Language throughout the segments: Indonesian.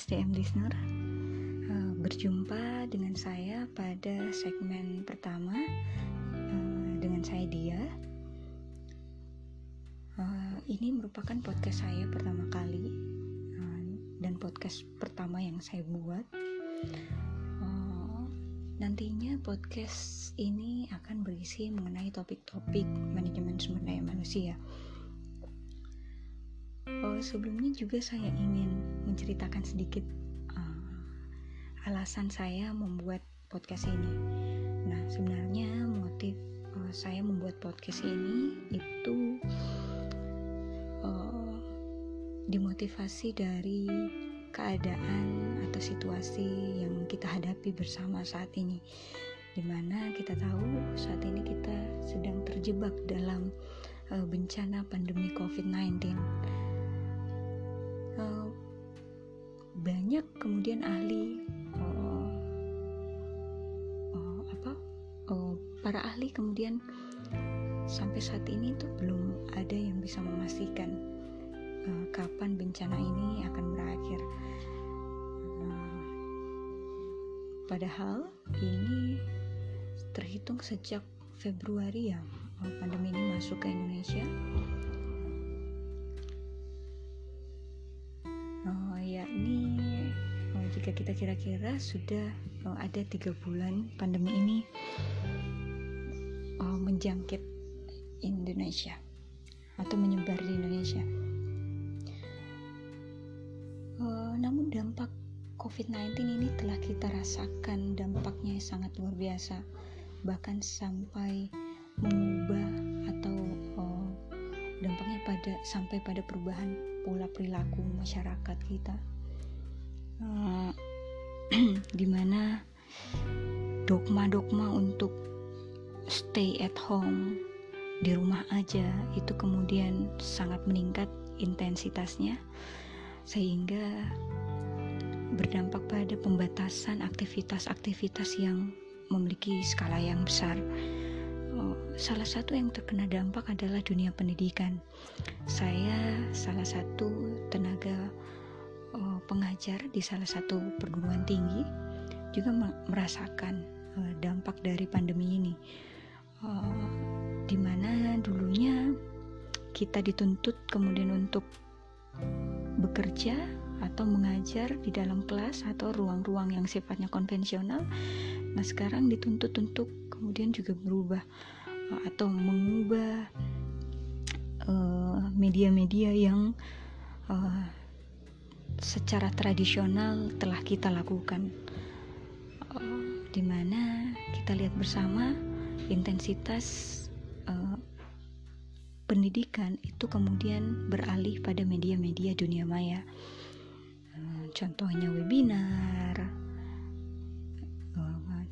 SDM listener. Uh, berjumpa dengan saya pada segmen pertama uh, dengan saya dia. Uh, ini merupakan podcast saya pertama kali dan podcast pertama yang saya buat. Nantinya podcast ini akan berisi mengenai topik-topik manajemen sumber daya manusia Oh, sebelumnya juga saya ingin menceritakan sedikit uh, alasan saya membuat podcast ini. Nah, sebenarnya motif uh, saya membuat podcast ini itu uh, dimotivasi dari keadaan atau situasi yang kita hadapi bersama saat ini di mana kita tahu saat ini kita sedang terjebak dalam uh, bencana pandemi COVID-19 banyak kemudian ahli uh, uh, apa uh, para ahli kemudian sampai saat ini tuh belum ada yang bisa memastikan uh, kapan bencana ini akan berakhir. Uh, padahal ini terhitung sejak Februari ya pandemi ini masuk ke Indonesia jika kita kira-kira sudah oh, ada tiga bulan pandemi ini oh, menjangkit Indonesia atau menyebar di Indonesia. Uh, namun dampak COVID-19 ini telah kita rasakan dampaknya sangat luar biasa, bahkan sampai mengubah atau uh, dampaknya pada sampai pada perubahan pola perilaku masyarakat kita uh, di mana dogma-dogma untuk stay at home di rumah aja itu kemudian sangat meningkat intensitasnya sehingga berdampak pada pembatasan aktivitas-aktivitas yang memiliki skala yang besar. Oh, salah satu yang terkena dampak adalah dunia pendidikan. Saya salah satu tenaga pengajar di salah satu perguruan tinggi juga merasakan uh, dampak dari pandemi ini, uh, di mana dulunya kita dituntut kemudian untuk bekerja atau mengajar di dalam kelas atau ruang-ruang yang sifatnya konvensional. Nah, sekarang dituntut untuk kemudian juga berubah atau mengubah media-media uh, yang uh, secara tradisional telah kita lakukan. Uh, di mana kita lihat bersama intensitas uh, pendidikan itu kemudian beralih pada media-media dunia maya. Uh, contohnya webinar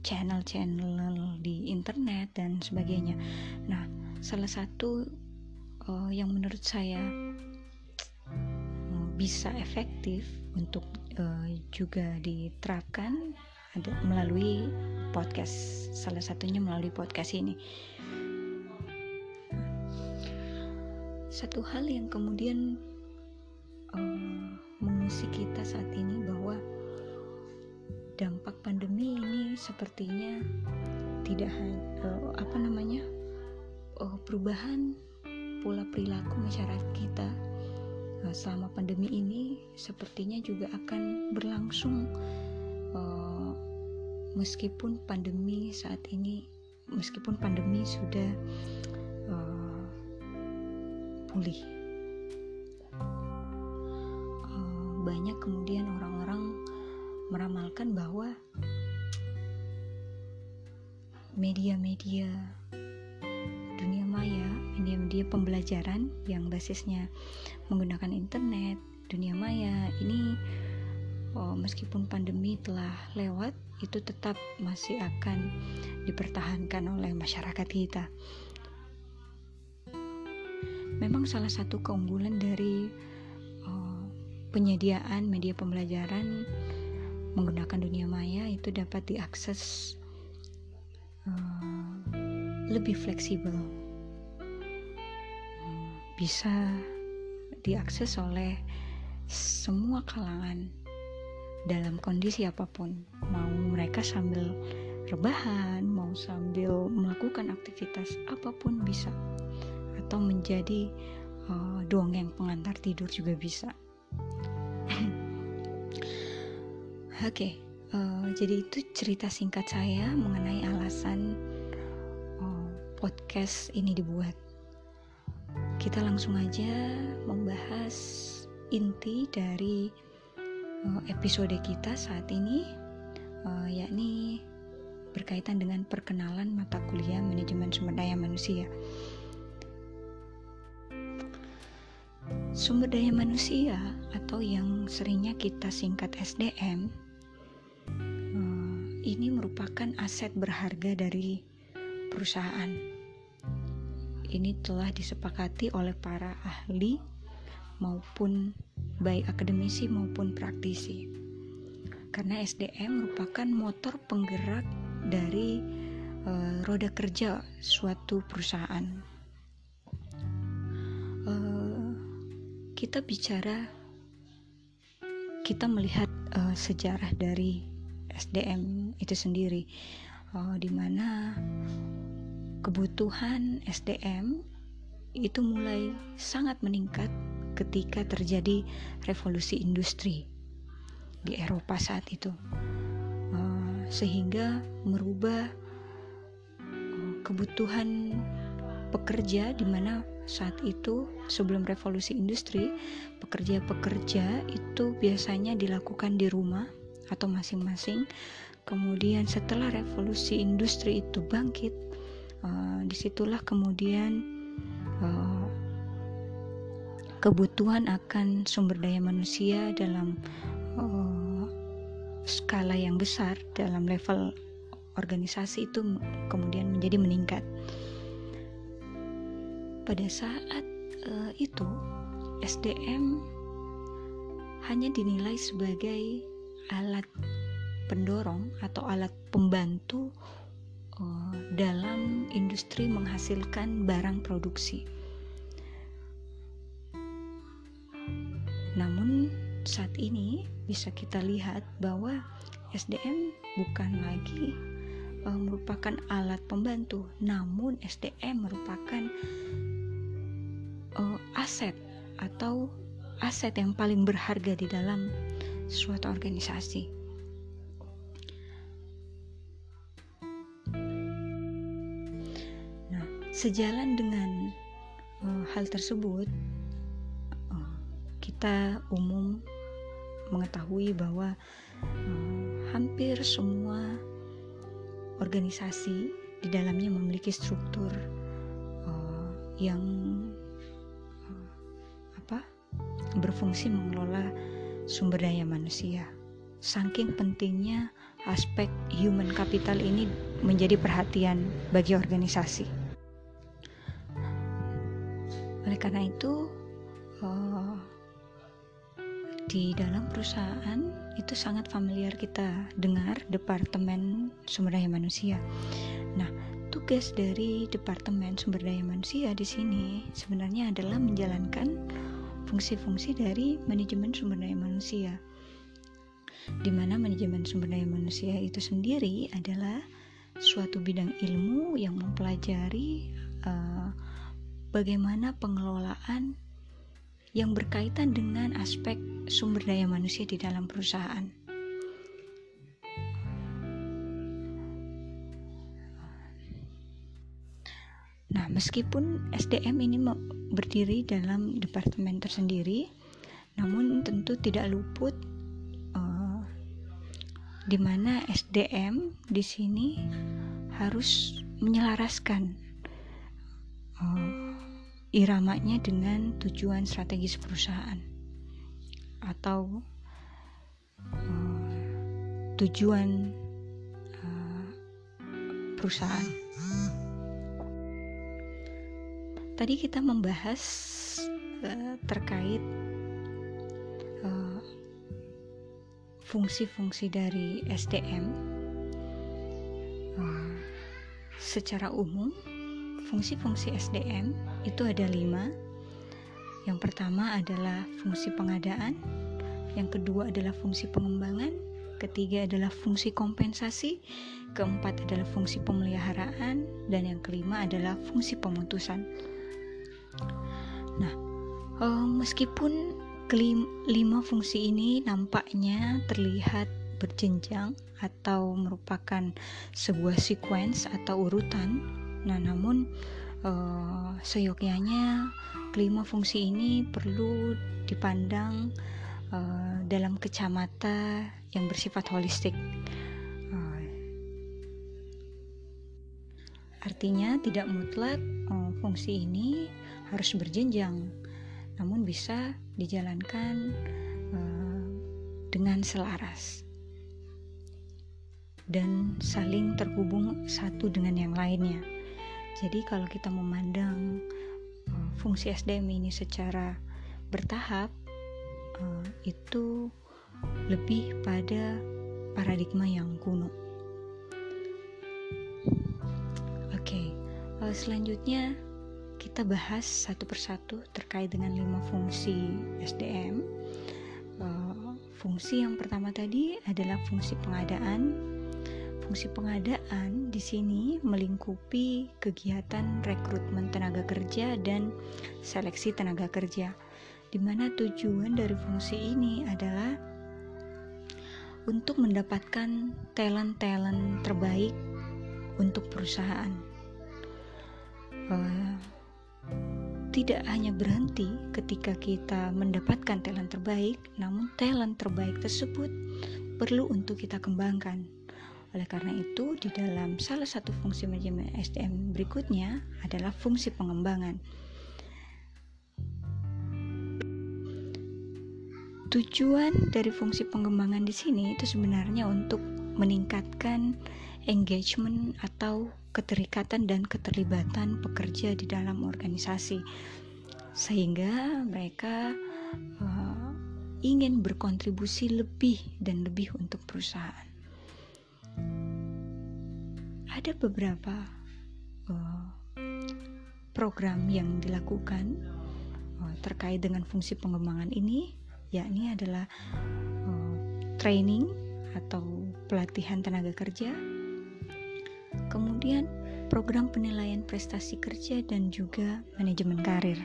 channel-channel di internet dan sebagainya. Nah salah satu yang menurut saya bisa efektif untuk uh, juga diterapkan ada melalui podcast salah satunya melalui podcast ini. Satu hal yang kemudian uh, mengusik kita saat ini bahwa dampak pandemi ini sepertinya tidak uh, apa namanya uh, perubahan pola perilaku masyarakat kita Eh, selama pandemi ini sepertinya juga akan berlangsung. Uh, meskipun pandemi saat ini meskipun pandemi sudah uh, pulih. Banyak kemudian orang-orang meramalkan bahwa media-media media-media pembelajaran yang basisnya menggunakan internet, dunia maya ini oh, meskipun pandemi telah lewat, itu tetap masih akan dipertahankan oleh masyarakat kita. Memang salah satu keunggulan dari oh, penyediaan media pembelajaran menggunakan dunia maya itu dapat diakses uh, lebih fleksibel bisa diakses oleh semua kalangan dalam kondisi apa pun. Mau mereka sambil rebahan mau sambil melakukan aktivitas apa pun bisa. Atau menjadi uh, dongeng pengantar tidur juga bisa. Oke okay, uh, jadi itu cerita singkat saya mengenai alasan uh, podcast ini dibuat kita langsung aja membahas inti dari uh, episode kita saat ini uh, yakni berkaitan dengan perkenalan mata kuliah manajemen sumber daya manusia. Sumber daya manusia atau yang seringnya kita singkat SDM uh, ini merupakan aset berharga dari perusahaan. Ini telah disepakati oleh para ahli maupun baik akademisi maupun praktisi. Karena SDM merupakan motor penggerak dari uh, roda kerja suatu perusahaan. Uh, kita bicara, kita melihat uh, sejarah dari SDM itu sendiri, uh, di mana kebutuhan SDM itu mulai sangat meningkat ketika terjadi revolusi industri di Eropa saat itu, uh, sehingga merubah uh, kebutuhan pekerja di mana saat itu sebelum revolusi industri pekerja-pekerja itu biasanya dilakukan di rumah atau masing-masing. Kemudian setelah revolusi industri itu bangkit uh, di situlah kemudian uh, kebutuhan akan sumber daya manusia dalam uh, skala yang besar dalam level organisasi itu kemudian menjadi meningkat. Pada saat itu SDM hanya dinilai sebagai alat pendorong atau alat pembantu dalam industri menghasilkan barang produksi. Namun saat ini bisa kita lihat bahwa SDM bukan lagi uh, merupakan alat pembantu, namun SDM merupakan uh, aset atau aset yang paling berharga di dalam suatu organisasi. Sejalan dengan uh, hal tersebut, kita umum mengetahui bahwa uh, hampir semua organisasi di dalamnya memiliki struktur uh, yang uh, apa berfungsi mengelola sumber daya manusia. Saking pentingnya aspek human capital ini menjadi perhatian bagi organisasi. Oleh karena itu, uh, di dalam perusahaan itu sangat familiar kita dengar departemen sumber daya manusia. Nah, tugas dari departemen sumber daya manusia di sini sebenarnya adalah menjalankan fungsi-fungsi dari manajemen sumber daya manusia. Di mana manajemen sumber daya manusia itu sendiri adalah suatu bidang ilmu yang mempelajari uh, bagaimana pengelolaan yang berkaitan dengan aspek sumber daya manusia di dalam perusahaan. Nah, meskipun SDM ini berdiri dalam departemen tersendiri, namun tentu tidak luput uh, di mana SDM di sini harus menyelaraskan uh, iramanya dengan tujuan strategis perusahaan atau uh, tujuan uh, perusahaan. Tadi kita membahas uh, terkait fungsi-fungsi dari SDM secara umum Fungsi-fungsi SDM itu ada lima. Yang pertama adalah fungsi pengadaan, yang kedua adalah fungsi pengembangan, ketiga adalah fungsi kompensasi, keempat adalah fungsi pemeliharaan, dan yang kelima adalah fungsi pemutusan. Nah, uh, meskipun kelima fungsi ini nampaknya terlihat berjenjang atau merupakan sebuah sequence atau urutan, nah namun uh, seyogyanya kelima fungsi ini perlu dipandang uh, dalam kacamata yang bersifat holistik. Uh, artinya tidak mutlak uh, fungsi ini harus berjenjang, namun bisa dijalankan uh, dengan selaras dan saling terhubung satu dengan yang lainnya. Jadi kalau kita memandang uh, fungsi SDM ini secara bertahap, uh, itu lebih pada paradigma yang kuno. Oke, uh, selanjutnya kita bahas satu persatu terkait dengan lima fungsi SDM. Fungsi yang pertama tadi adalah fungsi pengadaan. Fungsi pengadaan di sini melingkupi kegiatan rekrutmen tenaga kerja dan seleksi tenaga kerja, di mana tujuan dari fungsi ini adalah untuk mendapatkan talent-talent terbaik untuk perusahaan. Uh, tidak hanya berhenti ketika kita mendapatkan talent terbaik, namun talent terbaik tersebut perlu untuk kita kembangkan. Oleh karena itu, di dalam salah satu fungsi manajemen SDM berikutnya adalah fungsi pengembangan. Tujuan dari fungsi pengembangan di sini itu sebenarnya untuk meningkatkan engagement atau keterikatan dan keterlibatan pekerja di dalam organisasi, sehingga mereka uh, ingin berkontribusi lebih dan lebih untuk perusahaan. Ada beberapa uh, program yang dilakukan uh, terkait dengan fungsi pengembangan ini yakni adalah uh, training atau pelatihan tenaga kerja, kemudian program penilaian prestasi kerja dan juga manajemen karir.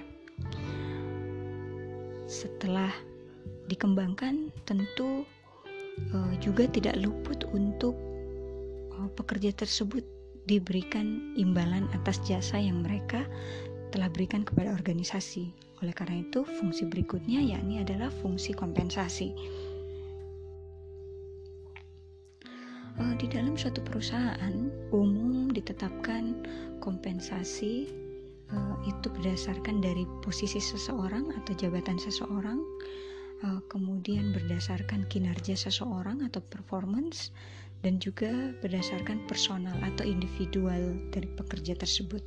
Setelah dikembangkan, tentu uh, juga tidak luput untuk pekerja tersebut diberikan imbalan atas jasa yang mereka telah berikan kepada organisasi. Oleh karena itu, fungsi berikutnya yakni adalah fungsi kompensasi. Uh, di dalam suatu perusahaan umum ditetapkan kompensasi uh, itu berdasarkan dari posisi seseorang atau jabatan seseorang, uh, kemudian berdasarkan kinerja seseorang atau performance, dan juga berdasarkan personal atau individual dari pekerja tersebut.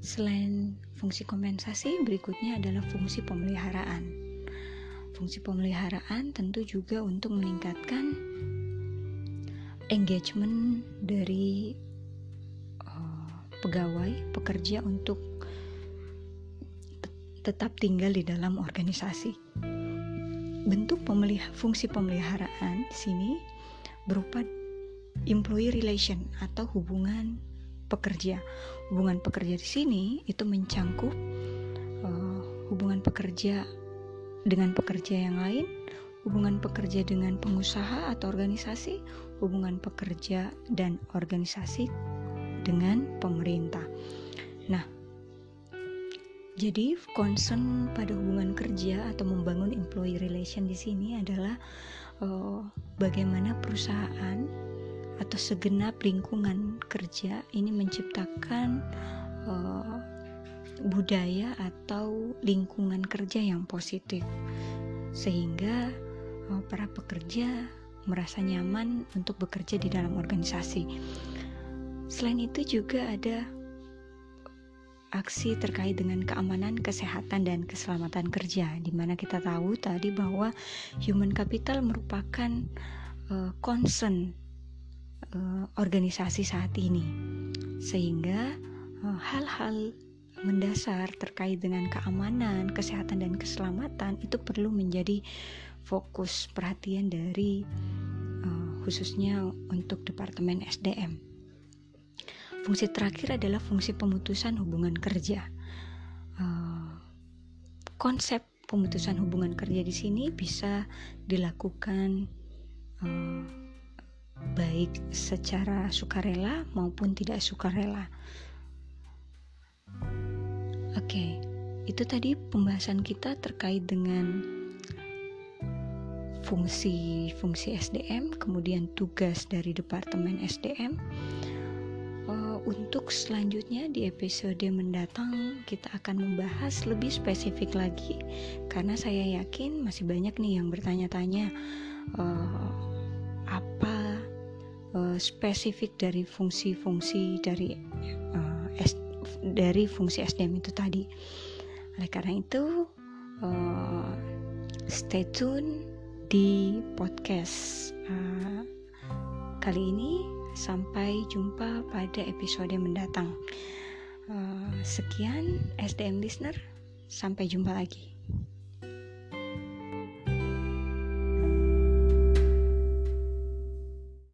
Selain fungsi kompensasi, berikutnya adalah fungsi pemeliharaan. Fungsi pemeliharaan tentu juga untuk meningkatkan engagement dari uh, pegawai, pekerja untuk tetap tinggal di dalam organisasi. Bentuk pemelih fungsi pemeliharaan di sini berupa employee relation atau hubungan pekerja. Hubungan pekerja di sini itu mencangkup uh, hubungan pekerja dengan pekerja yang lain, hubungan pekerja dengan pengusaha atau organisasi, hubungan pekerja dan organisasi dengan pemerintah. Nah, jadi concern pada hubungan kerja atau membangun employee relation di sini adalah uh, bagaimana perusahaan atau segenap lingkungan kerja ini menciptakan uh, budaya atau lingkungan kerja yang positif sehingga uh, para pekerja merasa nyaman untuk bekerja di dalam organisasi. Selain itu juga ada aksi terkait dengan keamanan, kesehatan dan keselamatan kerja di mana kita tahu tadi bahwa human capital merupakan uh, concern uh, organisasi saat ini sehingga hal-hal uh, mendasar terkait dengan keamanan, kesehatan dan keselamatan itu perlu menjadi fokus perhatian dari uh, khususnya untuk Departemen SDM. Fungsi terakhir adalah fungsi pemutusan hubungan kerja. Uh, konsep pemutusan hubungan kerja di sini bisa dilakukan uh, baik secara sukarela maupun tidak sukarela. Oke, itu tadi pembahasan kita terkait dengan fungsi-fungsi SDM, kemudian tugas dari Departemen SDM. Untuk selanjutnya di episode mendatang kita akan membahas lebih spesifik lagi karena saya yakin masih banyak nih yang bertanya-tanya uh, apa uh, spesifik dari fungsi-fungsi dari uh, S, dari fungsi SDM itu tadi. Oleh karena itu uh, stay tune di podcast uh, kali ini sampai jumpa pada episode mendatang. Uh, sekian SDM listener. Sampai jumpa lagi